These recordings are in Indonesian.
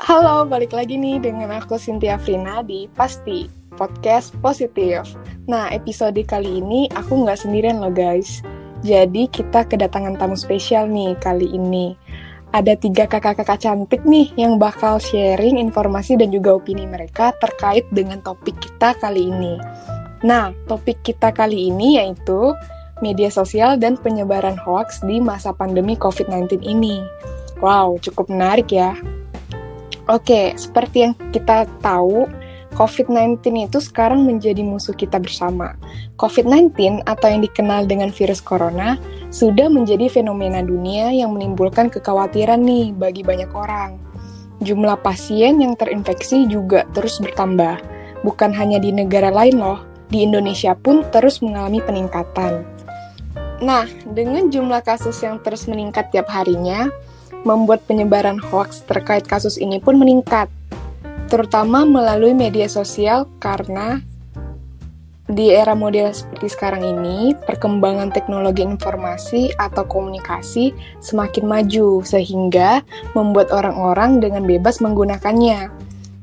Halo, balik lagi nih dengan aku Cynthia Frina di Pasti Podcast Positif. Nah, episode kali ini aku nggak sendirian loh guys. Jadi kita kedatangan tamu spesial nih kali ini. Ada tiga kakak-kakak cantik nih yang bakal sharing informasi dan juga opini mereka terkait dengan topik kita kali ini. Nah, topik kita kali ini yaitu media sosial dan penyebaran hoax di masa pandemi COVID-19 ini. Wow, cukup menarik ya. Oke, seperti yang kita tahu, COVID-19 itu sekarang menjadi musuh kita bersama. COVID-19 atau yang dikenal dengan virus corona sudah menjadi fenomena dunia yang menimbulkan kekhawatiran nih bagi banyak orang. Jumlah pasien yang terinfeksi juga terus bertambah. Bukan hanya di negara lain loh, di Indonesia pun terus mengalami peningkatan. Nah, dengan jumlah kasus yang terus meningkat tiap harinya, membuat penyebaran hoax terkait kasus ini pun meningkat, terutama melalui media sosial karena di era modern seperti sekarang ini, perkembangan teknologi informasi atau komunikasi semakin maju, sehingga membuat orang-orang dengan bebas menggunakannya.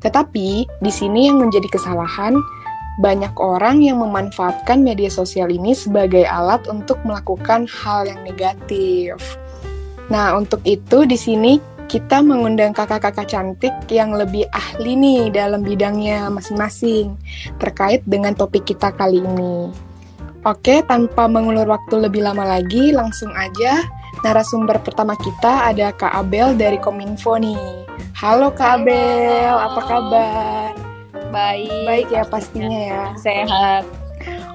Tetapi, di sini yang menjadi kesalahan, banyak orang yang memanfaatkan media sosial ini sebagai alat untuk melakukan hal yang negatif. Nah, untuk itu di sini kita mengundang kakak-kakak cantik yang lebih ahli nih dalam bidangnya masing-masing terkait dengan topik kita kali ini. Oke, tanpa mengulur waktu lebih lama lagi, langsung aja narasumber pertama kita ada Kak Abel dari Kominfo nih. Halo Kak Abel, apa kabar? Baik. Baik ya pastinya ya. Sehat.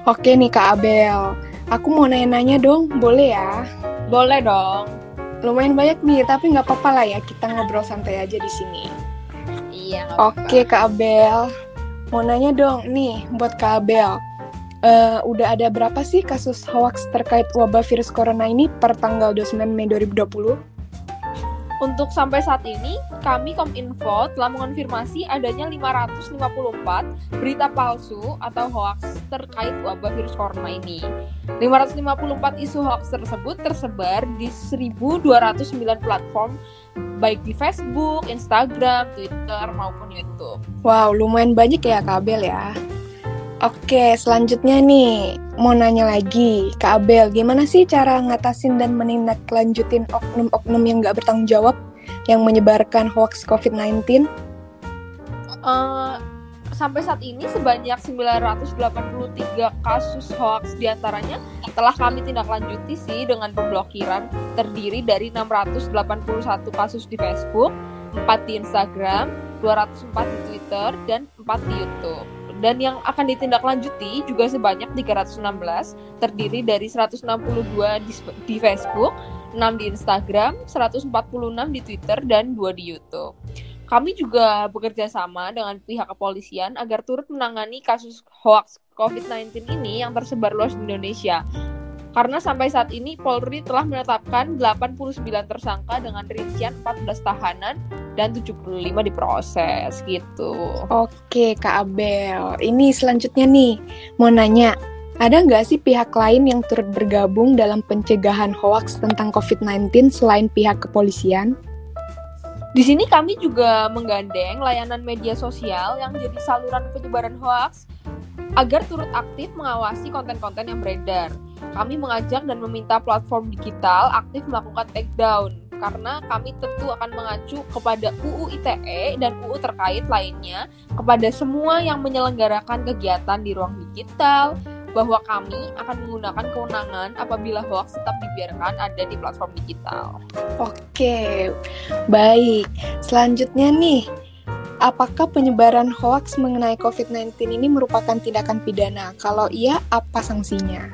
Oke nih Kak Abel, aku mau nanya-nanya dong, boleh ya? Boleh dong. Lumayan banyak nih, tapi nggak apa-apa lah ya, kita ngobrol santai aja di sini. Iya. Oke Kak Abel, mau nanya dong nih buat Kak Abel. Eh, udah ada berapa sih kasus hoax terkait wabah virus corona ini per tanggal 29 Mei 2020? Untuk sampai saat ini, kami Kominfo telah mengonfirmasi adanya 554 berita palsu atau hoax terkait wabah virus corona ini. 554 isu hoax tersebut tersebar di 1209 platform baik di Facebook, Instagram, Twitter maupun YouTube. Wow, lumayan banyak ya Kak Abel ya. Oke, selanjutnya nih, mau nanya lagi, Kak Abel, gimana sih cara ngatasin dan menindaklanjutin oknum-oknum yang nggak bertanggung jawab yang menyebarkan hoax COVID-19? Eh, sampai saat ini sebanyak 983 kasus hoax di antaranya telah kami tindak lanjuti sih dengan pemblokiran terdiri dari 681 kasus di Facebook, 4 di Instagram, 204 di Twitter, dan 4 di YouTube. Dan yang akan ditindaklanjuti juga sebanyak 316 terdiri dari 162 di, di Facebook, 6 di Instagram, 146 di Twitter, dan 2 di YouTube. Kami juga bekerja sama dengan pihak kepolisian agar turut menangani kasus hoax COVID-19 ini yang tersebar luas di Indonesia. Karena sampai saat ini Polri telah menetapkan 89 tersangka dengan rincian 14 tahanan dan 75 diproses gitu. Oke, Kak Abel. Ini selanjutnya nih, mau nanya, ada nggak sih pihak lain yang turut bergabung dalam pencegahan hoax tentang COVID-19 selain pihak kepolisian? Di sini kami juga menggandeng layanan media sosial yang jadi saluran penyebaran hoax agar turut aktif mengawasi konten-konten yang beredar. Kami mengajak dan meminta platform digital aktif melakukan takedown karena kami tentu akan mengacu kepada UU ITE dan UU terkait lainnya kepada semua yang menyelenggarakan kegiatan di ruang digital bahwa kami akan menggunakan kewenangan apabila hoax tetap dibiarkan ada di platform digital. Oke, baik. Selanjutnya nih, apakah penyebaran hoax mengenai COVID-19 ini merupakan tindakan pidana? Kalau iya, apa sanksinya?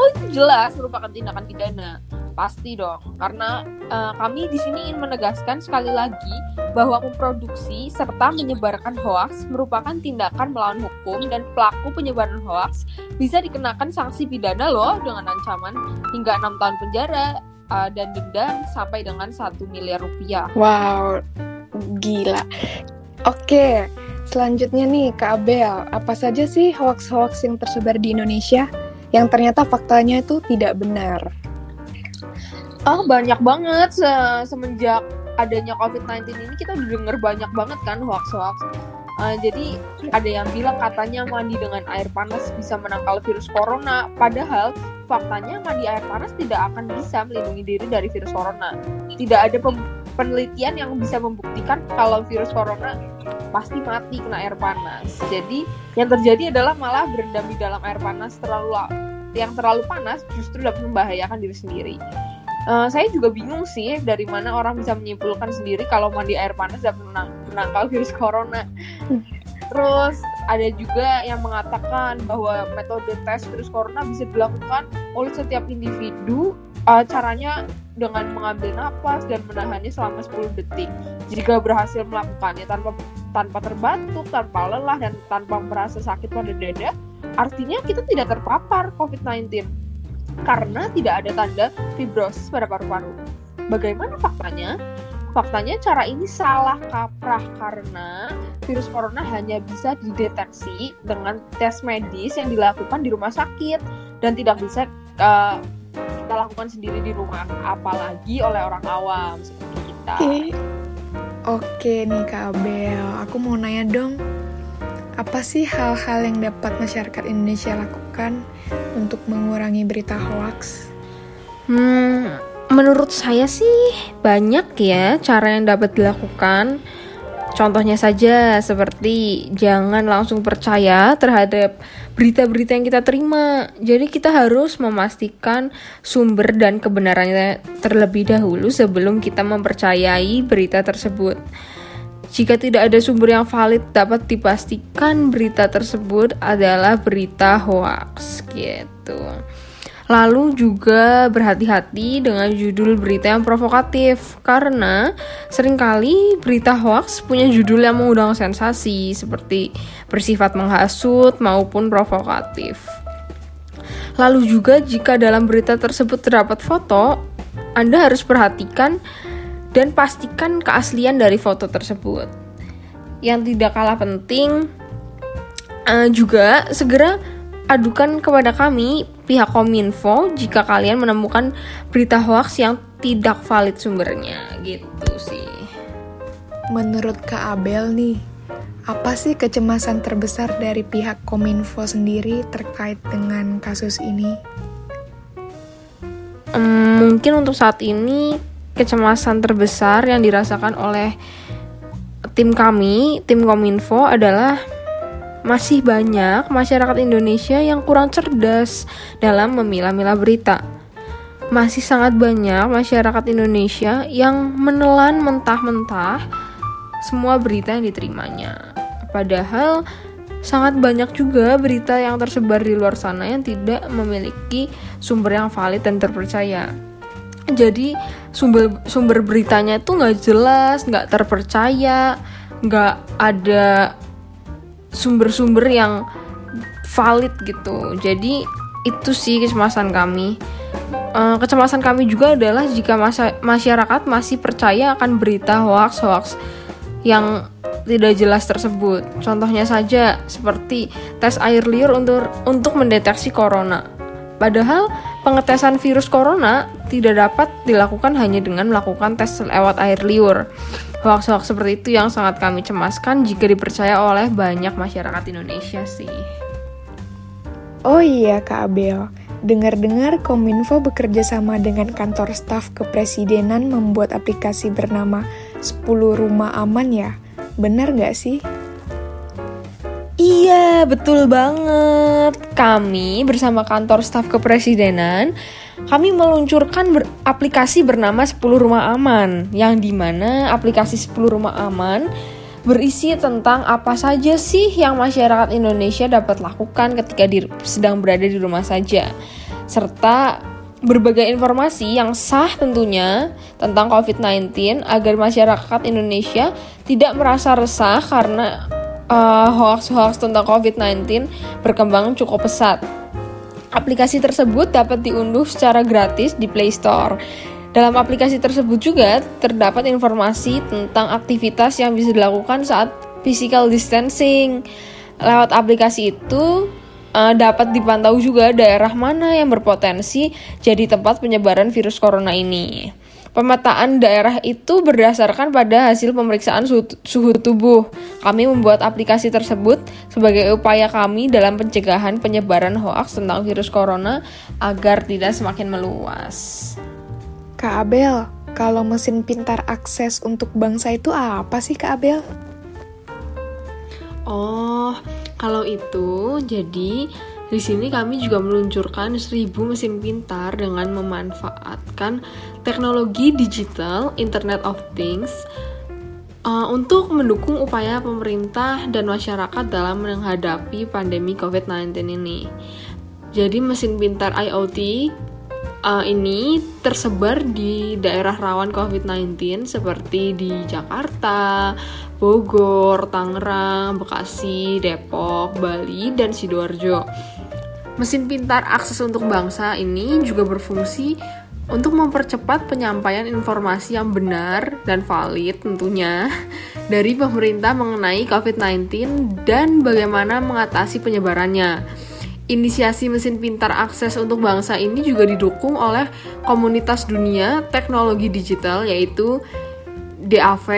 Oh jelas merupakan tindakan pidana, pasti dong. Karena uh, kami di sini ingin menegaskan sekali lagi bahwa memproduksi serta menyebarkan hoax merupakan tindakan melawan hukum dan pelaku penyebaran hoax bisa dikenakan sanksi pidana loh dengan ancaman hingga enam tahun penjara uh, dan denda sampai dengan satu miliar rupiah. Wow, gila. Oke, selanjutnya nih Kak Abel, apa saja sih hoax-hoax yang tersebar di Indonesia yang ternyata faktanya itu tidak benar? Oh banyak banget se semenjak adanya COVID-19 ini kita denger banyak banget kan hoax-hoax. Uh, jadi ada yang bilang katanya mandi dengan air panas bisa menangkal virus corona, padahal faktanya mandi air panas tidak akan bisa melindungi diri dari virus corona. Tidak ada penelitian yang bisa membuktikan kalau virus corona pasti mati kena air panas. Jadi yang terjadi adalah malah berendam di dalam air panas terlalu yang terlalu panas justru dapat membahayakan diri sendiri. Uh, saya juga bingung sih dari mana orang bisa menyimpulkan sendiri kalau mandi air panas dapat menang menangkal virus corona. Terus ada juga yang mengatakan bahwa metode tes virus corona bisa dilakukan oleh setiap individu. Uh, caranya dengan mengambil napas dan menahannya selama 10 detik. Jika berhasil melakukannya tanpa tanpa terbatuk, tanpa lelah dan tanpa merasa sakit pada dada, artinya kita tidak terpapar COVID-19 karena tidak ada tanda fibrosis pada paru-paru. Bagaimana faktanya? Faktanya cara ini salah kaprah karena virus corona hanya bisa dideteksi dengan tes medis yang dilakukan di rumah sakit dan tidak bisa uh, kita lakukan sendiri di rumah, apalagi oleh orang awam seperti kita. Oke, Oke nih Kak Abel, aku mau nanya dong, apa sih hal-hal yang dapat masyarakat Indonesia lakukan untuk mengurangi berita hoax? Hmm, menurut saya sih banyak ya cara yang dapat dilakukan. Contohnya saja seperti jangan langsung percaya terhadap berita-berita yang kita terima. Jadi kita harus memastikan sumber dan kebenarannya terlebih dahulu sebelum kita mempercayai berita tersebut. Jika tidak ada sumber yang valid, dapat dipastikan berita tersebut adalah berita hoax gitu. Lalu juga berhati-hati dengan judul berita yang provokatif karena sering kali berita hoax punya judul yang mengundang sensasi seperti bersifat menghasut maupun provokatif. Lalu juga jika dalam berita tersebut terdapat foto, Anda harus perhatikan dan pastikan keaslian dari foto tersebut. Yang tidak kalah penting uh, juga segera adukan kepada kami pihak Kominfo jika kalian menemukan berita hoax yang tidak valid sumbernya gitu sih. Menurut Kak Abel nih, apa sih kecemasan terbesar dari pihak Kominfo sendiri terkait dengan kasus ini? Hmm, mungkin untuk saat ini kecemasan terbesar yang dirasakan oleh tim kami, tim Kominfo adalah masih banyak masyarakat Indonesia yang kurang cerdas dalam memilah-milah berita. Masih sangat banyak masyarakat Indonesia yang menelan mentah-mentah semua berita yang diterimanya. Padahal sangat banyak juga berita yang tersebar di luar sana yang tidak memiliki sumber yang valid dan terpercaya jadi sumber sumber beritanya itu nggak jelas nggak terpercaya nggak ada sumber-sumber yang valid gitu. Jadi itu sih kecemasan kami. Uh, kecemasan kami juga adalah jika masa masyarakat masih percaya akan berita hoax hoax yang tidak jelas tersebut. Contohnya saja seperti tes air liur untuk untuk mendeteksi corona. Padahal pengetesan virus corona tidak dapat dilakukan hanya dengan melakukan tes lewat air liur. Hoax-hoax seperti itu yang sangat kami cemaskan jika dipercaya oleh banyak masyarakat Indonesia sih. Oh iya Kak Abel, dengar-dengar Kominfo bekerja sama dengan kantor staf kepresidenan membuat aplikasi bernama 10 Rumah Aman ya? Benar nggak sih? Iya, betul banget. Kami bersama kantor staf kepresidenan, kami meluncurkan ber aplikasi bernama 10 Rumah Aman, yang di mana aplikasi 10 Rumah Aman berisi tentang apa saja sih yang masyarakat Indonesia dapat lakukan ketika di, sedang berada di rumah saja, serta berbagai informasi yang sah tentunya tentang COVID-19 agar masyarakat Indonesia tidak merasa resah karena uh, hoax-hoax tentang COVID-19 berkembang cukup pesat. Aplikasi tersebut dapat diunduh secara gratis di Play Store. Dalam aplikasi tersebut juga terdapat informasi tentang aktivitas yang bisa dilakukan saat physical distancing. Lewat aplikasi itu uh, dapat dipantau juga daerah mana yang berpotensi jadi tempat penyebaran virus corona ini. Pemetaan daerah itu berdasarkan pada hasil pemeriksaan suhu tubuh. Kami membuat aplikasi tersebut sebagai upaya kami dalam pencegahan penyebaran hoaks tentang virus corona agar tidak semakin meluas. Kak Abel, kalau mesin pintar akses untuk bangsa itu apa sih Kak Abel? Oh, kalau itu jadi di sini kami juga meluncurkan 1000 mesin pintar dengan memanfaatkan teknologi digital Internet of Things uh, untuk mendukung upaya pemerintah dan masyarakat dalam menghadapi pandemi COVID-19 ini. Jadi mesin pintar IoT uh, ini tersebar di daerah rawan COVID-19 seperti di Jakarta, Bogor, Tangerang, Bekasi, Depok, Bali, dan Sidoarjo. Mesin pintar akses untuk bangsa ini juga berfungsi untuk mempercepat penyampaian informasi yang benar dan valid tentunya dari pemerintah mengenai COVID-19 dan bagaimana mengatasi penyebarannya. Inisiasi mesin pintar akses untuk bangsa ini juga didukung oleh komunitas dunia teknologi digital yaitu DAV,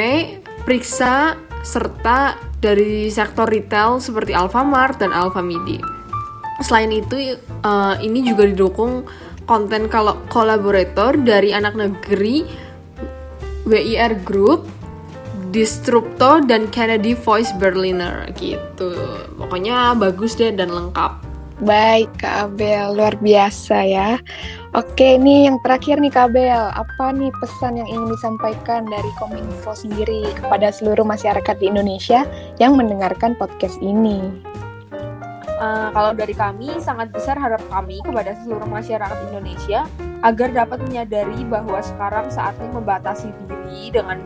Priksa, serta dari sektor retail seperti Alfamart dan Alfamidi. Selain itu, uh, ini juga didukung konten kalau kolaborator dari anak negeri WIR Group, Disrupto dan Kennedy Voice Berliner gitu. Pokoknya bagus deh dan lengkap. Baik, Kak Abel, luar biasa ya. Oke, ini yang terakhir nih Kak Abel, apa nih pesan yang ingin disampaikan dari Kominfo sendiri kepada seluruh masyarakat di Indonesia yang mendengarkan podcast ini? Uh, kalau dari kami, sangat besar harap kami kepada seluruh masyarakat Indonesia agar dapat menyadari bahwa sekarang saatnya membatasi diri dengan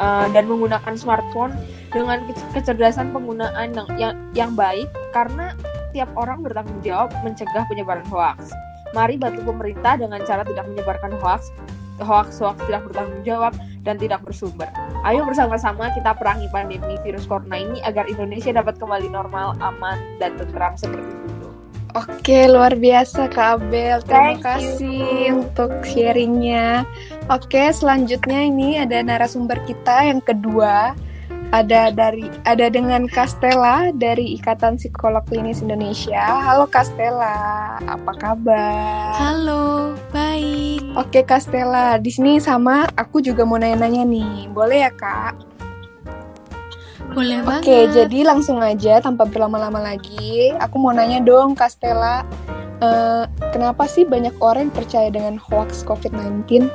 uh, dan menggunakan smartphone dengan kecerdasan penggunaan yang, yang yang baik karena tiap orang bertanggung jawab mencegah penyebaran hoaks. Mari bantu pemerintah dengan cara tidak menyebarkan hoaks, hoaks-hoaks tidak bertanggung jawab dan tidak bersumber. Ayo bersama-sama kita perangi pandemi virus corona ini agar Indonesia dapat kembali normal, aman, dan tentram seperti dulu. Oke, luar biasa Kak Abel. Terima Thank kasih you. untuk sharingnya. Oke, selanjutnya ini ada narasumber kita yang kedua. Ada dari ada dengan Castella dari Ikatan Psikolog Klinis Indonesia. Halo Castella, apa kabar? Halo, baik. Oke Castella, di sini sama aku juga mau nanya-nanya nih. Boleh ya, Kak? Boleh banget. Oke, jadi langsung aja tanpa berlama-lama lagi. Aku mau nanya dong, Castella. Uh, kenapa sih banyak orang percaya dengan hoax COVID-19?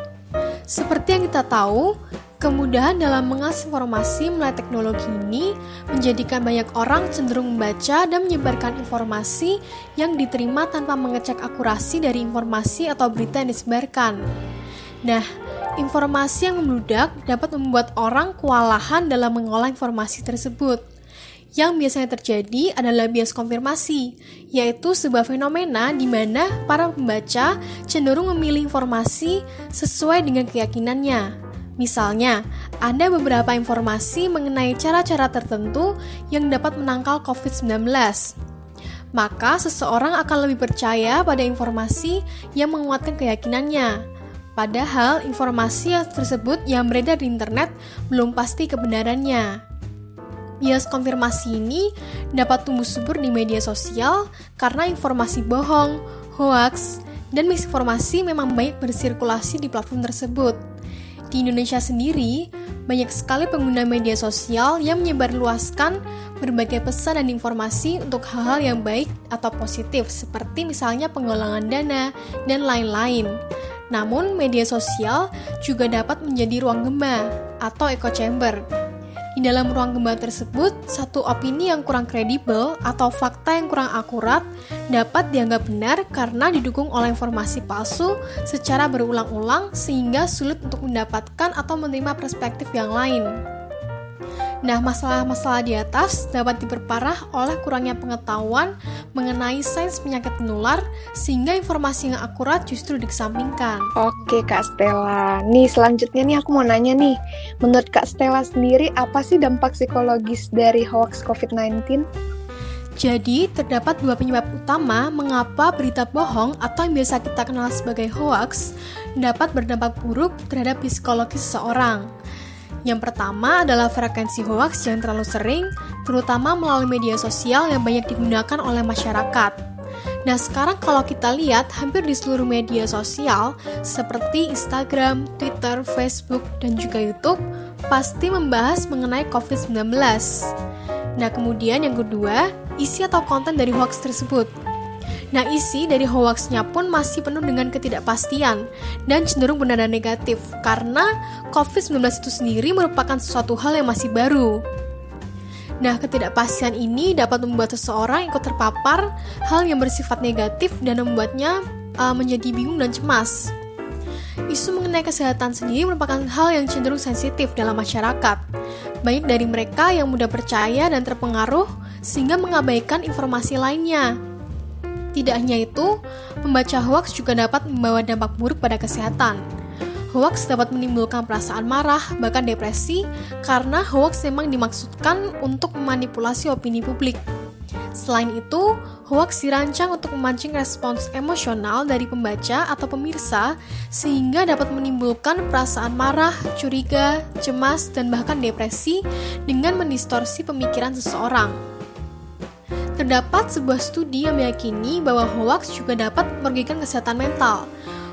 Seperti yang kita tahu, Kemudahan dalam mengakses informasi melalui teknologi ini menjadikan banyak orang cenderung membaca dan menyebarkan informasi yang diterima tanpa mengecek akurasi dari informasi atau berita yang disebarkan. Nah, informasi yang membludak dapat membuat orang kewalahan dalam mengolah informasi tersebut. Yang biasanya terjadi adalah bias konfirmasi, yaitu sebuah fenomena di mana para pembaca cenderung memilih informasi sesuai dengan keyakinannya. Misalnya, ada beberapa informasi mengenai cara-cara tertentu yang dapat menangkal COVID-19. Maka, seseorang akan lebih percaya pada informasi yang menguatkan keyakinannya. Padahal, informasi tersebut yang beredar di internet belum pasti kebenarannya. Bias konfirmasi ini dapat tumbuh subur di media sosial karena informasi bohong, hoax, dan misinformasi memang banyak bersirkulasi di platform tersebut. Di Indonesia sendiri, banyak sekali pengguna media sosial yang menyebarluaskan berbagai pesan dan informasi untuk hal-hal yang baik atau positif, seperti misalnya penggalangan dana dan lain-lain. Namun, media sosial juga dapat menjadi ruang gema atau echo chamber di dalam ruang gemba tersebut, satu opini yang kurang kredibel atau fakta yang kurang akurat dapat dianggap benar karena didukung oleh informasi palsu secara berulang-ulang sehingga sulit untuk mendapatkan atau menerima perspektif yang lain. Nah, masalah-masalah di atas dapat diperparah oleh kurangnya pengetahuan mengenai sains penyakit menular, sehingga informasi yang akurat justru dikesampingkan. Oke, Kak Stella. Nih, selanjutnya nih aku mau nanya nih. Menurut Kak Stella sendiri, apa sih dampak psikologis dari hoax COVID-19? Jadi, terdapat dua penyebab utama mengapa berita bohong atau yang biasa kita kenal sebagai hoax dapat berdampak buruk terhadap psikologi seseorang. Yang pertama adalah frekuensi hoax yang terlalu sering, terutama melalui media sosial yang banyak digunakan oleh masyarakat. Nah, sekarang kalau kita lihat hampir di seluruh media sosial seperti Instagram, Twitter, Facebook, dan juga YouTube pasti membahas mengenai COVID-19. Nah, kemudian yang kedua, isi atau konten dari hoax tersebut. Nah, isi dari hoaxnya pun masih penuh dengan ketidakpastian dan cenderung benar dan negatif karena COVID-19 itu sendiri merupakan sesuatu hal yang masih baru. Nah, ketidakpastian ini dapat membuat seseorang ikut terpapar hal yang bersifat negatif dan membuatnya uh, menjadi bingung dan cemas. Isu mengenai kesehatan sendiri merupakan hal yang cenderung sensitif dalam masyarakat. Banyak dari mereka yang mudah percaya dan terpengaruh sehingga mengabaikan informasi lainnya. Tidak hanya itu, membaca hoax juga dapat membawa dampak buruk pada kesehatan. Hoax dapat menimbulkan perasaan marah, bahkan depresi, karena hoax memang dimaksudkan untuk memanipulasi opini publik. Selain itu, hoax dirancang untuk memancing respons emosional dari pembaca atau pemirsa, sehingga dapat menimbulkan perasaan marah, curiga, cemas, dan bahkan depresi dengan mendistorsi pemikiran seseorang. Terdapat sebuah studi yang meyakini bahwa hoax juga dapat merugikan kesehatan mental.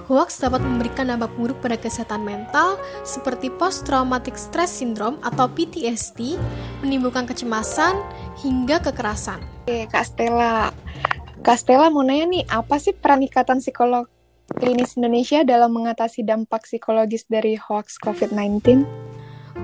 Hoax dapat memberikan dampak buruk pada kesehatan mental seperti post-traumatic stress syndrome atau PTSD, menimbulkan kecemasan hingga kekerasan. Oke, Kak Stella. Kak Stella mau nanya nih, apa sih peran Ikatan Psikolog Klinis Indonesia dalam mengatasi dampak psikologis dari hoax COVID-19?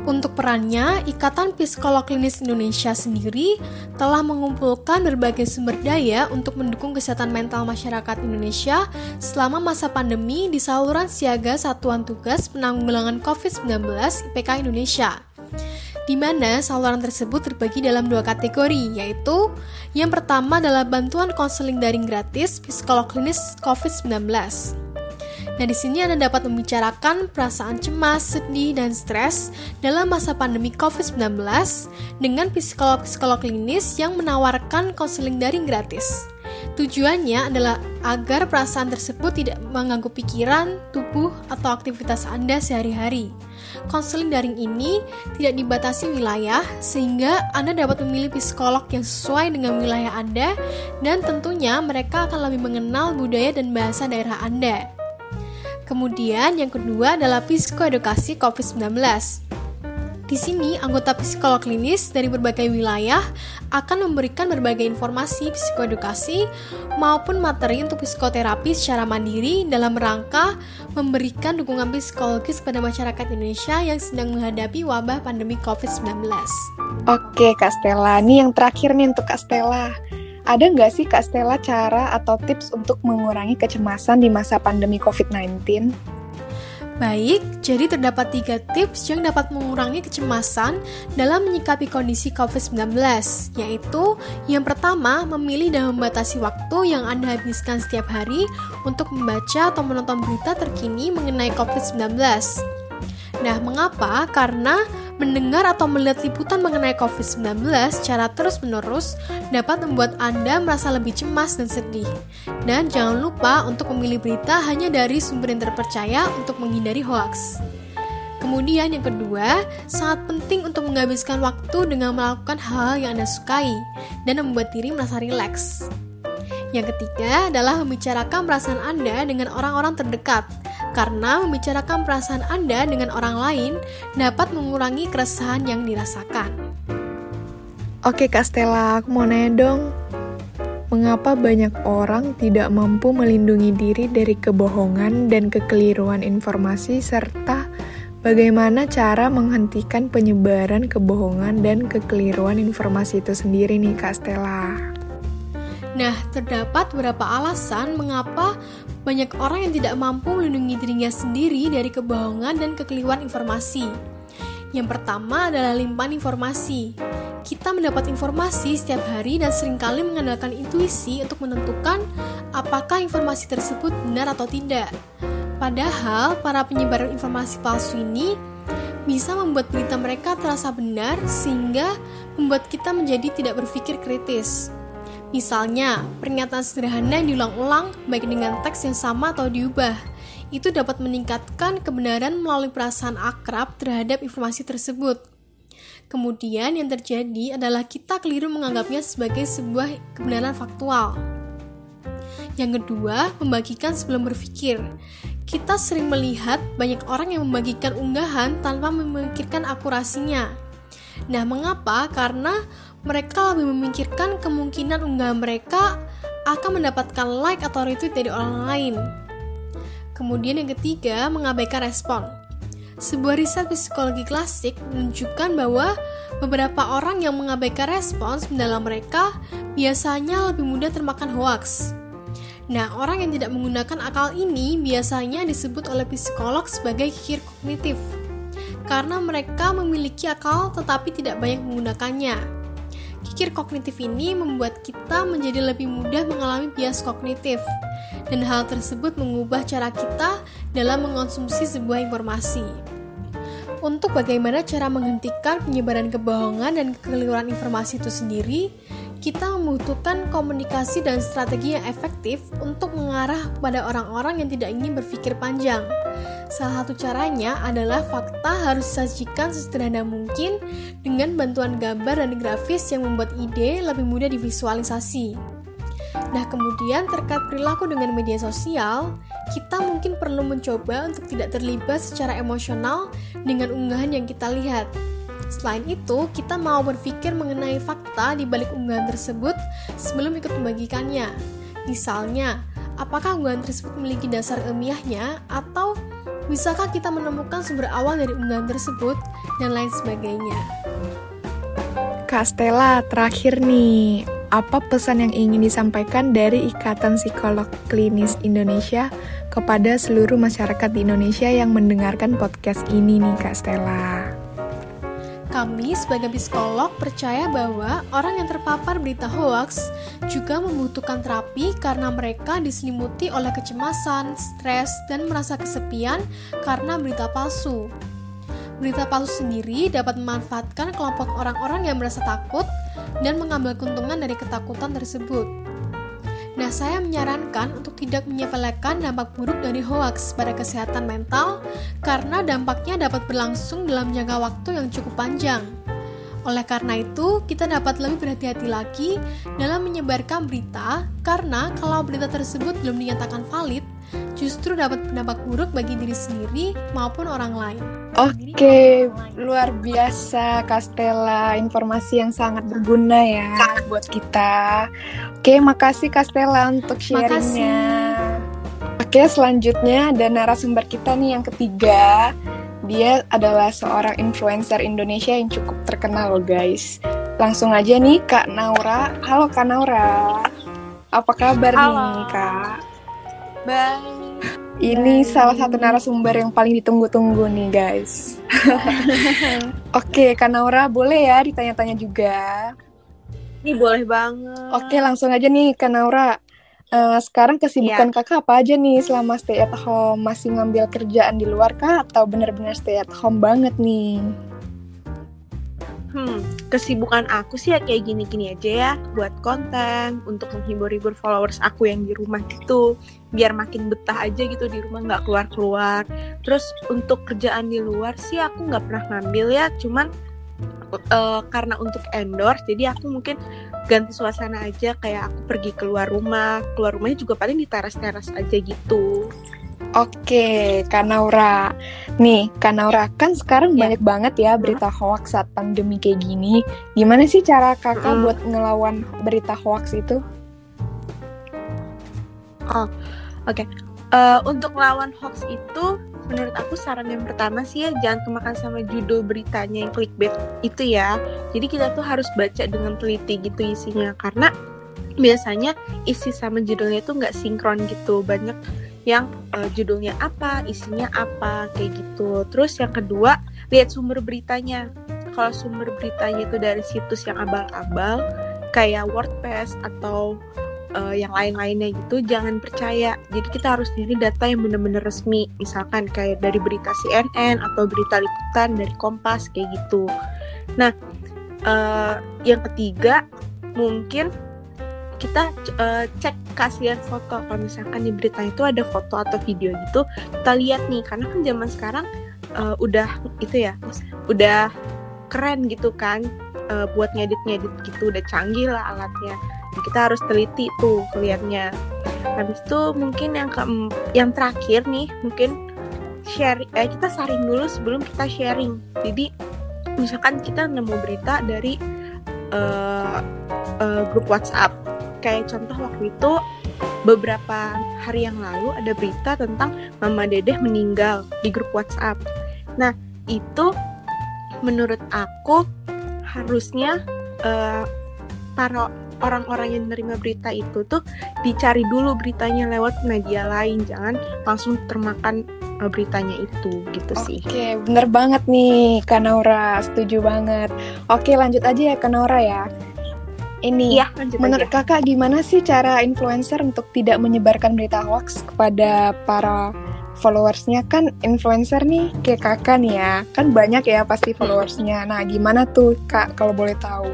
Untuk perannya, Ikatan Psikolog Klinis Indonesia sendiri telah mengumpulkan berbagai sumber daya untuk mendukung kesehatan mental masyarakat Indonesia selama masa pandemi di saluran siaga Satuan Tugas Penanggulangan COVID-19 IPK Indonesia di mana saluran tersebut terbagi dalam dua kategori, yaitu yang pertama adalah bantuan konseling daring gratis psikolog klinis COVID-19. Nah, di sini Anda dapat membicarakan perasaan cemas, sedih, dan stres dalam masa pandemi COVID-19 dengan psikolog-psikolog klinis yang menawarkan konseling daring gratis. Tujuannya adalah agar perasaan tersebut tidak mengganggu pikiran, tubuh, atau aktivitas Anda sehari-hari. Konseling daring ini tidak dibatasi wilayah, sehingga Anda dapat memilih psikolog yang sesuai dengan wilayah Anda, dan tentunya mereka akan lebih mengenal budaya dan bahasa daerah Anda. Kemudian yang kedua adalah psikoedukasi COVID-19. Di sini, anggota psikolog klinis dari berbagai wilayah akan memberikan berbagai informasi psikoedukasi maupun materi untuk psikoterapi secara mandiri dalam rangka memberikan dukungan psikologis pada masyarakat Indonesia yang sedang menghadapi wabah pandemi COVID-19. Oke, Kak Stella. Ini yang terakhir nih untuk Kak Stella. Ada nggak sih Kak Stella cara atau tips untuk mengurangi kecemasan di masa pandemi COVID-19? Baik, jadi terdapat tiga tips yang dapat mengurangi kecemasan dalam menyikapi kondisi COVID-19, yaitu yang pertama, memilih dan membatasi waktu yang Anda habiskan setiap hari untuk membaca atau menonton berita terkini mengenai COVID-19. Nah, mengapa? Karena Mendengar atau melihat liputan mengenai COVID-19 secara terus-menerus dapat membuat Anda merasa lebih cemas dan sedih. Dan jangan lupa untuk memilih berita hanya dari sumber yang terpercaya untuk menghindari hoaks. Kemudian yang kedua, sangat penting untuk menghabiskan waktu dengan melakukan hal yang Anda sukai dan membuat diri merasa rileks. Yang ketiga adalah membicarakan perasaan Anda dengan orang-orang terdekat karena membicarakan perasaan Anda dengan orang lain dapat mengurangi keresahan yang dirasakan. Oke Kak Stella, aku mau nanya dong. Mengapa banyak orang tidak mampu melindungi diri dari kebohongan dan kekeliruan informasi serta bagaimana cara menghentikan penyebaran kebohongan dan kekeliruan informasi itu sendiri nih Kak Stella? Nah, terdapat beberapa alasan mengapa banyak orang yang tidak mampu melindungi dirinya sendiri dari kebohongan dan kekeliruan informasi. Yang pertama adalah limpahan informasi. Kita mendapat informasi setiap hari dan sering kali mengandalkan intuisi untuk menentukan apakah informasi tersebut benar atau tidak. Padahal, para penyebar informasi palsu ini bisa membuat berita mereka terasa benar sehingga membuat kita menjadi tidak berpikir kritis. Misalnya, pernyataan sederhana yang diulang-ulang baik dengan teks yang sama atau diubah. itu dapat meningkatkan kebenaran melalui perasaan akrab terhadap informasi tersebut. Kemudian yang terjadi adalah kita keliru menganggapnya sebagai sebuah kebenaran faktual. Yang kedua, membagikan sebelum berpikir. Kita sering melihat banyak orang yang membagikan unggahan tanpa memikirkan akurasinya. Nah, mengapa? Karena mereka lebih memikirkan kemungkinan unggahan mereka akan mendapatkan like atau retweet dari orang lain. Kemudian yang ketiga, mengabaikan respon. Sebuah riset psikologi klasik menunjukkan bahwa beberapa orang yang mengabaikan respons dalam mereka biasanya lebih mudah termakan hoaks. Nah, orang yang tidak menggunakan akal ini biasanya disebut oleh psikolog sebagai kikir kognitif, karena mereka memiliki akal tetapi tidak banyak menggunakannya. Kikir kognitif ini membuat kita menjadi lebih mudah mengalami bias kognitif, dan hal tersebut mengubah cara kita dalam mengonsumsi sebuah informasi. Untuk bagaimana cara menghentikan penyebaran kebohongan dan kekeliruan informasi itu sendiri, kita membutuhkan komunikasi dan strategi yang efektif untuk mengarah kepada orang-orang yang tidak ingin berpikir panjang. Salah satu caranya adalah fakta harus disajikan sesederhana mungkin dengan bantuan gambar dan grafis yang membuat ide lebih mudah divisualisasi. Nah, kemudian terkait perilaku dengan media sosial, kita mungkin perlu mencoba untuk tidak terlibat secara emosional dengan unggahan yang kita lihat. Selain itu, kita mau berpikir mengenai fakta di balik unggahan tersebut sebelum ikut membagikannya. Misalnya, apakah unggahan tersebut memiliki dasar ilmiahnya atau bisakah kita menemukan sumber awal dari unggahan tersebut dan lain sebagainya. Kak Stella, terakhir nih, apa pesan yang ingin disampaikan dari Ikatan Psikolog Klinis Indonesia kepada seluruh masyarakat di Indonesia yang mendengarkan podcast ini nih Kak Stella? Kami sebagai psikolog percaya bahwa orang yang terpapar berita hoax juga membutuhkan terapi karena mereka diselimuti oleh kecemasan, stres, dan merasa kesepian karena berita palsu. Berita palsu sendiri dapat memanfaatkan kelompok orang-orang yang merasa takut dan mengambil keuntungan dari ketakutan tersebut. Nah, saya menyarankan untuk tidak menyepelekan dampak buruk dari hoaks pada kesehatan mental karena dampaknya dapat berlangsung dalam jangka waktu yang cukup panjang. Oleh karena itu, kita dapat lebih berhati-hati lagi dalam menyebarkan berita karena kalau berita tersebut belum dinyatakan valid, justru dapat berdampak buruk bagi diri sendiri maupun orang lain. Oke, luar biasa Castella, informasi yang sangat berguna ya buat kita. Oke, makasih Castella untuk sharingnya. Oke, selanjutnya ada narasumber kita nih yang ketiga. Dia adalah seorang influencer Indonesia yang cukup terkenal loh guys. Langsung aja nih Kak Naura. Halo Kak Naura. Apa kabar Halo. nih Kak? Baik. Ini salah satu narasumber yang paling ditunggu-tunggu nih guys. Oke Kak Naura boleh ya ditanya-tanya juga. Ini boleh banget. Oke langsung aja nih Kak Naura. Eh, sekarang kesibukan kakak apa aja nih selama stay at home? Masih ngambil kerjaan di luar kah atau benar-benar stay at home banget nih? Hmm, kesibukan aku sih ya kayak gini-gini aja ya, buat konten, untuk menghibur-hibur followers aku yang di rumah gitu, biar makin betah aja gitu di rumah nggak keluar-keluar. Terus untuk kerjaan di luar sih aku nggak pernah ngambil ya, cuman eh, karena untuk endorse, jadi aku mungkin ganti suasana aja, kayak aku pergi keluar rumah, keluar rumahnya juga paling di teras-teras aja gitu. Oke, Kak Naura. Nih, Kak Naura, kan sekarang Ya. banyak banget ya berita hoax saat pandemi kayak gini. Gimana sih cara kakak Mm. buat ngelawan berita hoax itu? Eh, untuk lawan hoax itu menurut aku saran yang pertama sih ya jangan kemakan sama judul beritanya yang clickbait itu ya. Jadi kita tuh harus baca dengan teliti gitu isinya. Karena biasanya isi sama judulnya itu nggak sinkron gitu. Banyak yang eh, judulnya apa isinya apa kayak gitu. Terus yang kedua lihat sumber beritanya. Kalau sumber beritanya itu dari situs yang abal-abal kayak WordPress atau eh, yang lain-lainnya gitu jangan percaya. Jadi kita harus nyari data yang benar-benar resmi. Misalkan kayak dari berita CNN atau berita liputan dari Kompas kayak gitu. Nah eh, yang ketiga mungkin kita uh, cek kasihan foto. Kalau misalkan di berita itu ada foto atau video gitu kita lihat nih. Karena kan zaman sekarang uh, udah itu ya udah keren gitu kan uh, buat ngedit-ngedit gitu. Udah canggih lah alatnya kita harus teliti tuh kelihatannya habis itu mungkin yang ke yang terakhir nih mungkin share eh, kita saring dulu sebelum kita sharing. Jadi misalkan kita nemu berita dari uh, uh, grup WhatsApp. Kayak contoh waktu itu beberapa hari yang lalu ada berita tentang Mama Dedeh meninggal di grup WhatsApp. Nah, itu menurut aku harusnya uh, para orang-orang yang menerima berita itu tuh dicari dulu beritanya lewat media lain, jangan langsung termakan uh, beritanya itu gitu Oke, sih. Oke, bener banget nih Kanora, setuju banget. Oke, lanjut aja ya Kanora ya. Ini, Iya, lanjut menurut aja. kakak gimana sih cara influencer untuk tidak menyebarkan berita hoax kepada para followersnya kan influencer nih kayak kakak nih ya kan banyak ya pasti followersnya nah gimana tuh kak kalau boleh tahu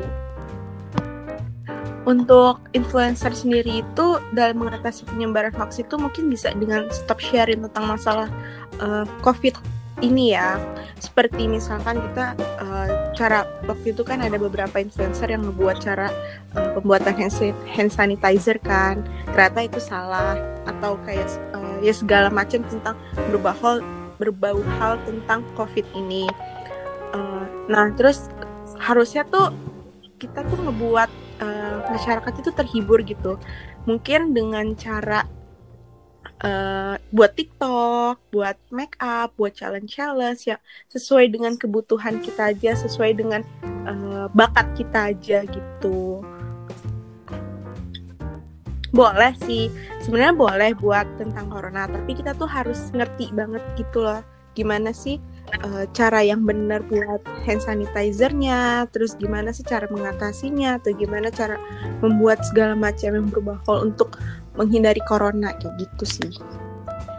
Untuk influencer sendiri itu dalam mengatasi penyebaran hoax itu mungkin bisa dengan stop sharing tentang masalah uh, COVID ini ya. Seperti misalkan kita uh, cara waktu itu kan ada beberapa influencer yang membuat cara uh, pembuatan hand, sa- hand sanitizer kan. Ternyata itu salah atau kayak uh, ya segala macam tentang berbau hal berbau hal tentang COVID ini. Uh, nah, terus harusnya tuh kita tuh ngebuat uh, masyarakat itu terhibur gitu. Mungkin dengan cara uh, buat TikTok, buat make up, buat challenge-challenge ya sesuai dengan kebutuhan kita aja, sesuai dengan uh, bakat kita aja gitu. Boleh sih, sebenarnya boleh buat tentang corona, tapi kita tuh harus ngerti banget gitu loh, gimana sih uh, cara yang benar buat hand sanitizernya, terus gimana sih cara mengatasinya, atau gimana cara membuat segala macam yang berbahol untuk menghindari corona kayak gitu sih.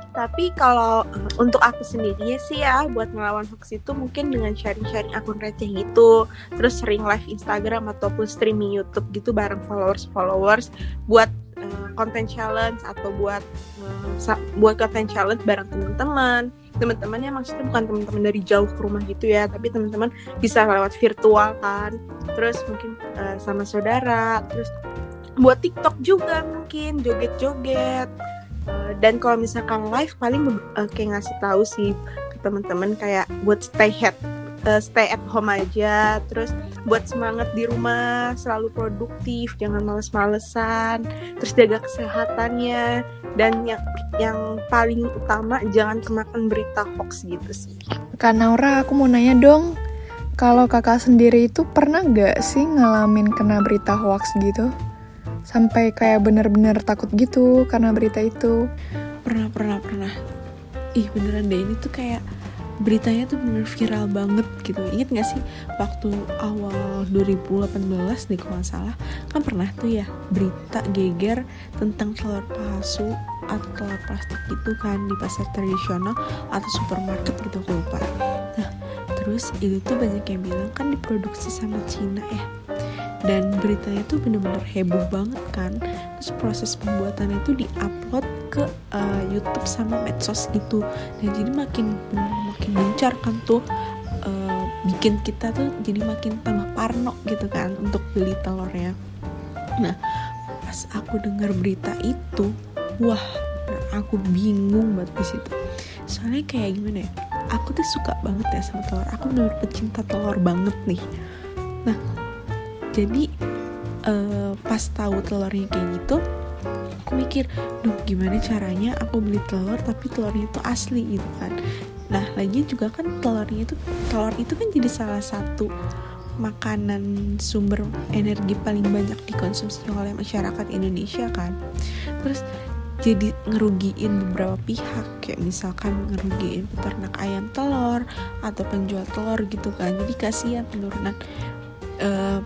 Tapi kalau uh, untuk aku sendiri sih ya buat ngelawan hoax itu mungkin dengan sharing-sharing akun receh gitu, terus sering live Instagram ataupun streaming YouTube gitu bareng followers-followers buat uh, konten challenge atau buat uh, buat konten challenge bareng teman-teman teman-temannya maksudnya bukan teman-teman dari jauh ke rumah gitu ya tapi teman-teman bisa lewat virtual kan. Terus mungkin uh, sama saudara terus buat TikTok juga mungkin joget-joget. Uh, dan kalau misalkan live paling uh, kayak ngasih tahu sih teman-teman kayak buat stay at uh, stay at home aja terus buat semangat di rumah selalu produktif jangan males-malesan terus jaga kesehatannya dan yang yang paling utama jangan kemakan berita hoax gitu sih Kak Naura, aku mau nanya dong. Kalau kakak sendiri itu pernah nggak sih ngalamin kena berita hoax gitu? Sampai kayak bener-bener takut gitu karena berita itu. pernah pernah pernah ih beneran deh ini tuh kayak beritanya tuh bener viral banget gitu. Inget gak sih waktu awal 2018 nih kalau nggak salah kan pernah tuh ya berita geger tentang telur palsu atau telur plastik gitu kan di pasar tradisional atau supermarket gitu aku lupa. Nah terus itu tuh banyak yang bilang kan diproduksi sama Cina ya. Dan beritanya tuh bener-bener heboh banget kan. Terus proses pembuatannya itu diupload ke uh, YouTube sama medsos gitu. Dan jadi makin makin gencar kan tuh uh, bikin kita tuh jadi makin tambah parno gitu kan untuk beli telurnya. Nah pas aku dengar berita itu wah aku bingung banget di situ. Soalnya kayak gimana ya aku tuh suka banget ya sama telur. Aku bener pecinta telur banget nih. Nah jadi eh, pas tahu telurnya kayak gitu aku mikir duh gimana caranya aku beli telur tapi telurnya itu asli gitu kan. Nah lagi juga kan telurnya itu telur itu kan jadi salah satu makanan sumber energi paling banyak dikonsumsi oleh masyarakat Indonesia kan. Terus jadi ngerugiin beberapa pihak kayak misalkan ngerugiin peternak ayam telur atau penjual telur gitu kan. Jadi kasihan penurunan eh,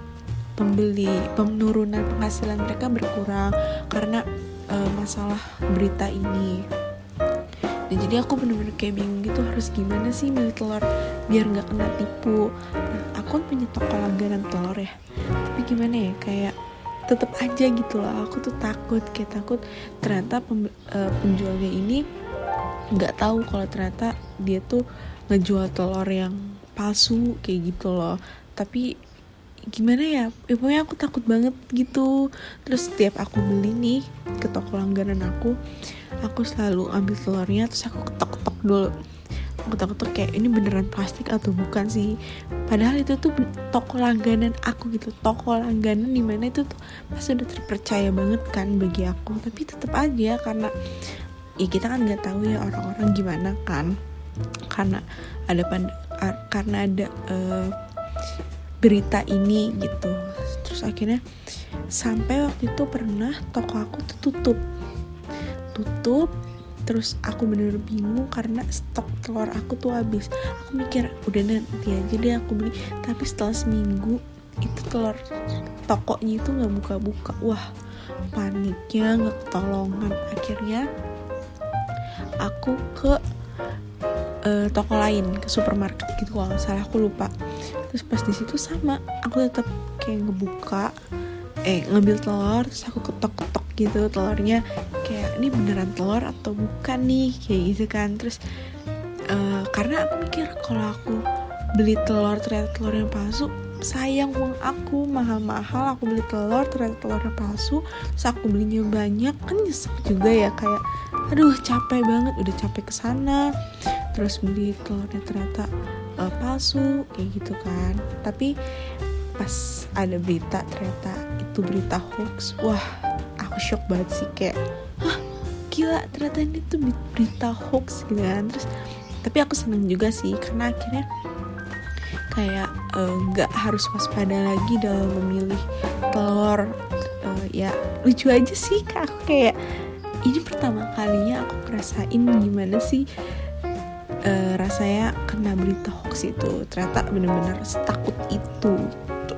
pembeli penurunan penghasilan mereka berkurang karena uh, masalah berita ini. Dan jadi aku bener-bener kayak bingung gitu harus gimana sih milih telur biar nggak kena tipu? Nah, aku kan punya toko langganan telur ya tapi gimana ya kayak tetap aja gitu loh. Aku tuh takut kayak takut ternyata pem, uh, penjualnya ini nggak tahu kalau ternyata dia tuh ngejual telur yang palsu kayak gitu loh. Tapi gimana ya ya pokoknya aku takut banget gitu. Terus setiap aku beli nih ke toko langganan aku aku selalu ambil telurnya terus aku ketok-ketok dulu. Aku tuh kayak ini beneran plastik atau bukan sih. Padahal itu tuh toko langganan aku gitu. Toko langganan di mana itu tuh pasti udah terpercaya banget kan bagi aku. Tapi tetap aja karena ya kita kan nggak tahu ya orang-orang gimana kan. Karena ada karena ada uh, berita ini gitu. Terus akhirnya sampai waktu itu pernah toko aku tuh tutup. Tutup terus aku bener-bener bingung karena stok telur aku tuh habis. Aku mikir udah nanti aja deh aku beli. Tapi setelah seminggu itu telur tokonya itu nggak buka-buka. Wah paniknya nggak ketolongan akhirnya aku ke uh, toko lain ke supermarket gitu kalau salah aku lupa terus pas di situ sama aku tetap kayak ngebuka eh ngambil telur terus aku ketok-ketok gitu telurnya. Kayak ini beneran telur atau bukan nih? Kayak gitu kan. Terus uh, karena aku mikir kalau aku beli telur ternyata telur yang palsu sayang uang aku mahal-mahal aku beli telur ternyata telurnya palsu terus aku belinya banyak kan nyesek juga ya kayak aduh capek banget udah capek ke sana terus beli telurnya ternyata uh, palsu kayak gitu kan. Tapi pas ada berita ternyata itu berita hoax wah aku shock banget sih. Kayak hah gila ternyata ini tuh berita hoax gitu kan. Terus tapi aku seneng juga sih karena akhirnya kayak eh, nggak uh, harus waspada lagi dalam memilih telur. Uh, ya lucu aja sih kak. Aku kayak ini pertama kalinya aku ngerasain gimana sih uh, rasanya kena berita hoax itu. Ternyata bener-bener setakut itu. Gitu.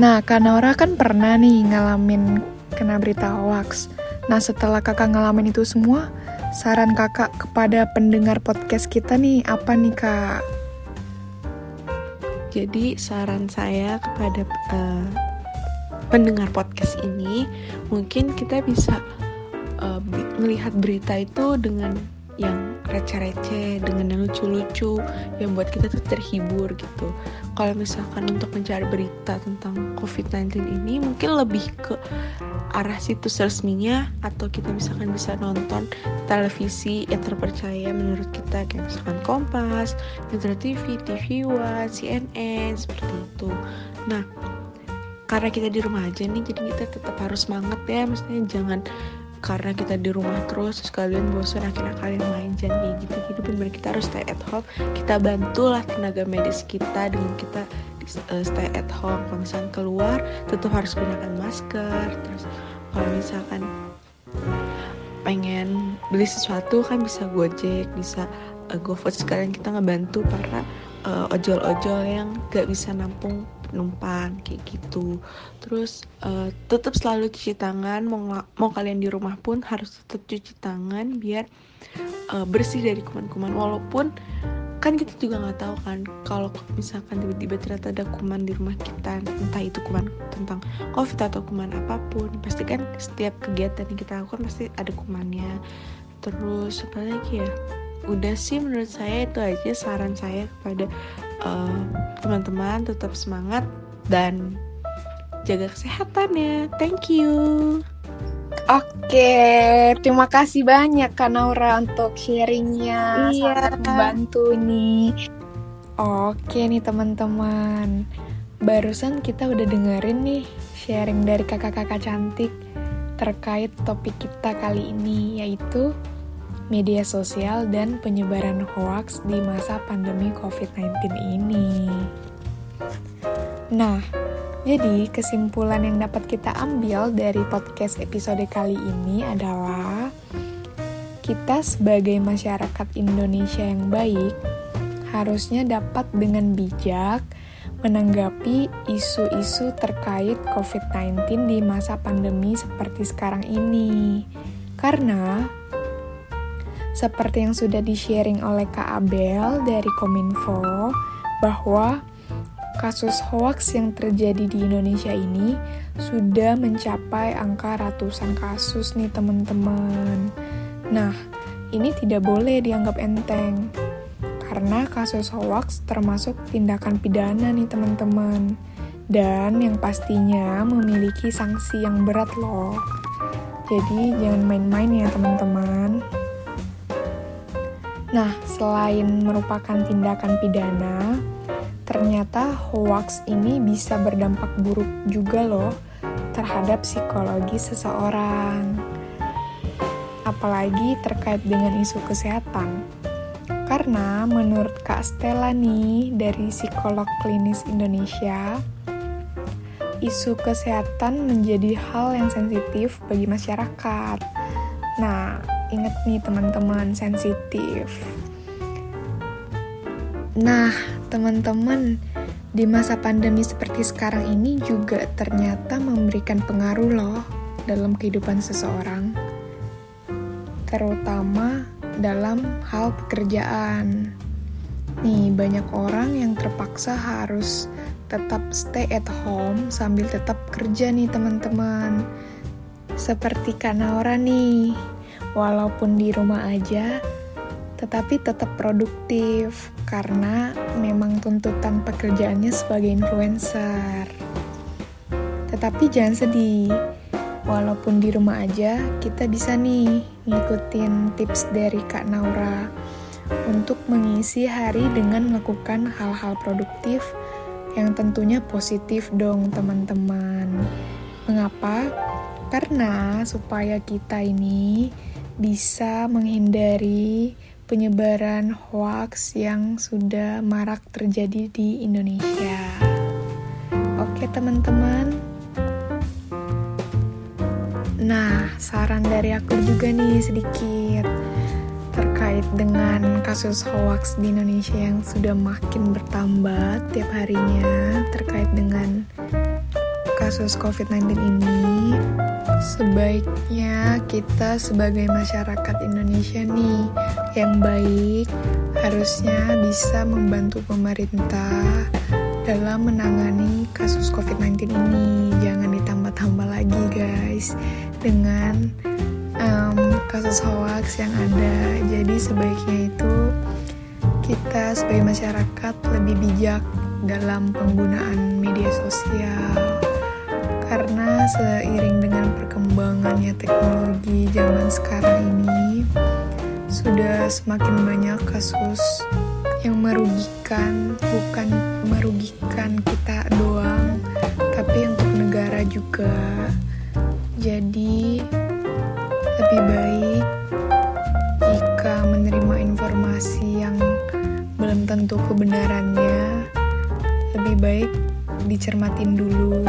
nah Kak Naura kan pernah nih ngalamin kena berita hoax. Nah setelah kakak ngalamin itu semua saran kakak kepada pendengar podcast kita nih apa nih kak? Jadi saran saya kepada uh, pendengar podcast ini mungkin kita bisa uh, melihat berita itu dengan yang receh-receh dengan yang lucu-lucu yang buat kita tuh terhibur gitu kalau misalkan untuk mencari berita tentang COVID-19 ini mungkin lebih ke arah situs resminya atau kita misalkan bisa nonton televisi yang terpercaya menurut kita kayak misalkan Kompas, Metro TV, TV One, CNN seperti itu. Nah, karena kita di rumah aja nih, jadi kita tetap harus semangat ya, maksudnya jangan karena kita di rumah terus terus kalian bosan akhirnya kalian main kayak gitu. Jadi benar kita harus stay at home. Kita bantulah tenaga medis kita dengan kita uh, stay at home. Kalau misalkan keluar tetap harus gunakan masker. Terus kalau misalkan pengen beli sesuatu kan bisa gojek bisa uh, gofood. Sekalian kita ngebantu para uh, ojol-ojol yang gak bisa nampung penumpang kayak gitu. Terus uh, tetap selalu cuci tangan. Mau mau kalian di rumah pun harus tetap cuci tangan biar uh, bersih dari kuman-kuman. Walaupun kan kita juga nggak tahu kan kalau misalkan tiba-tiba ternyata ada kuman di rumah kita entah itu kuman tentang covid atau kuman apa pun pasti kan setiap kegiatan yang kita lakukan pasti ada kumannya. Terus apa lagi ya? Udah sih menurut saya itu aja saran saya kepada eh, teman-teman tetap semangat dan jaga kesehatannya thank you Oke, terima kasih banyak Kak Naura untuk sharingnya, iya. sangat membantu nih. Oke nih teman-teman, barusan kita udah dengerin nih sharing dari kakak-kakak cantik terkait topik kita kali ini, yaitu media sosial dan penyebaran hoax di masa pandemi COVID-19 ini. Nah, jadi kesimpulan yang dapat kita ambil dari podcast episode kali ini adalah kita sebagai masyarakat Indonesia yang baik harusnya dapat dengan bijak menanggapi isu-isu terkait COVID-19 di masa pandemi seperti sekarang ini. Karena seperti yang sudah di-sharing oleh Kak Abel dari Kominfo, bahwa kasus hoaks yang terjadi di Indonesia ini sudah mencapai angka ratusan kasus nih teman-teman. Nah, ini tidak boleh dianggap enteng. Karena kasus hoaks termasuk tindakan pidana nih teman-teman. Dan yang pastinya memiliki sanksi yang berat loh. Jadi jangan main-main ya teman-teman. Nah, selain merupakan tindakan pidana, ternyata hoax ini bisa berdampak buruk juga loh terhadap psikologi seseorang. Apalagi terkait dengan isu kesehatan. Karena menurut Kak Stella nih dari psikolog klinis Indonesia, isu kesehatan menjadi hal yang sensitif bagi masyarakat. Nah, inget nih teman-teman, sensitif. Nah, teman-teman, di masa pandemi seperti sekarang ini juga ternyata memberikan pengaruh loh dalam kehidupan seseorang. Terutama dalam hal pekerjaan. Nih, banyak orang yang terpaksa harus tetap stay at home sambil tetap kerja nih teman-teman. Seperti Kak Naura nih, walaupun di rumah aja, tetapi tetap produktif karena memang tuntutan pekerjaannya sebagai influencer. Tetapi jangan sedih, walaupun di rumah aja, kita bisa nih ngikutin tips dari Kak Naura untuk mengisi hari dengan melakukan hal-hal produktif yang tentunya positif dong teman-teman. Mengapa? Karena supaya kita ini bisa menghindari penyebaran hoax yang sudah marak terjadi di Indonesia. Oke, teman-teman. Nah, saran dari aku juga nih sedikit terkait dengan kasus hoax di Indonesia yang sudah makin bertambah tiap harinya terkait dengan kasus COVID-19 ini, sebaiknya kita sebagai masyarakat Indonesia nih yang baik harusnya bisa membantu pemerintah dalam menangani kasus COVID-19 ini. Jangan ditambah-tambah lagi guys dengan um, kasus hoax yang ada. Jadi sebaiknya itu kita sebagai masyarakat lebih bijak dalam penggunaan media sosial karena seiring dengan perkembangannya teknologi zaman sekarang ini sudah semakin banyak kasus yang merugikan bukan merugikan kita doang tapi untuk negara juga. Jadi lebih baik jika menerima informasi yang belum tentu kebenarannya lebih baik dicermatin dulu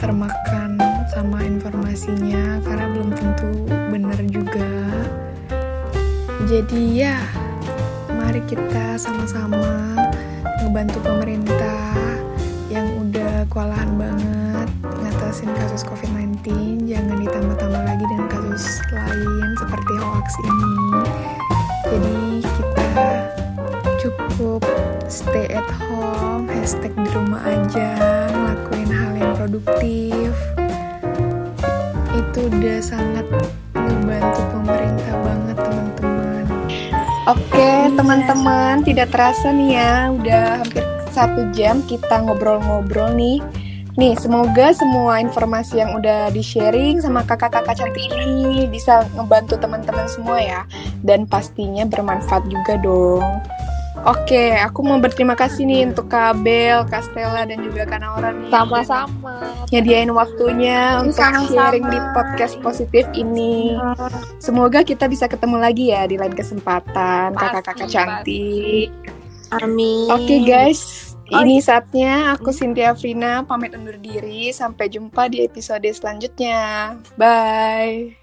termakan sama informasinya karena belum tentu benar juga. Jadi ya mari kita sama-sama ngebantu pemerintah yang udah kewalahan banget ngatasin kasus COVID-19 jangan ditambah-tambah lagi dengan kasus lain seperti hoax ini. Jadi kita cukup stay at home, hashtag di rumah aja, ngelakuin produktif. Itu udah sangat membantu pemerintah banget teman-teman. Oke teman-teman, tidak terasa nih ya, udah hampir satu jam kita ngobrol-ngobrol nih. Nih, semoga semua informasi yang udah di-sharing sama kakak-kakak cantik ini bisa ngebantu teman-teman semua ya. Dan pastinya bermanfaat juga dong. Oke, aku mau berterima kasih nih untuk Kak Bel, Kak Stella, dan juga Kak Naura nih. Sama-sama. Nyediain waktunya untuk Sama-sama. sharing di podcast positif ini. Semoga kita bisa ketemu lagi ya di lain kesempatan, kakak-kakak cantik. Amin. Oke guys, Oh, ini saatnya aku Cynthia Frina pamit undur diri. Sampai jumpa di episode selanjutnya. Bye.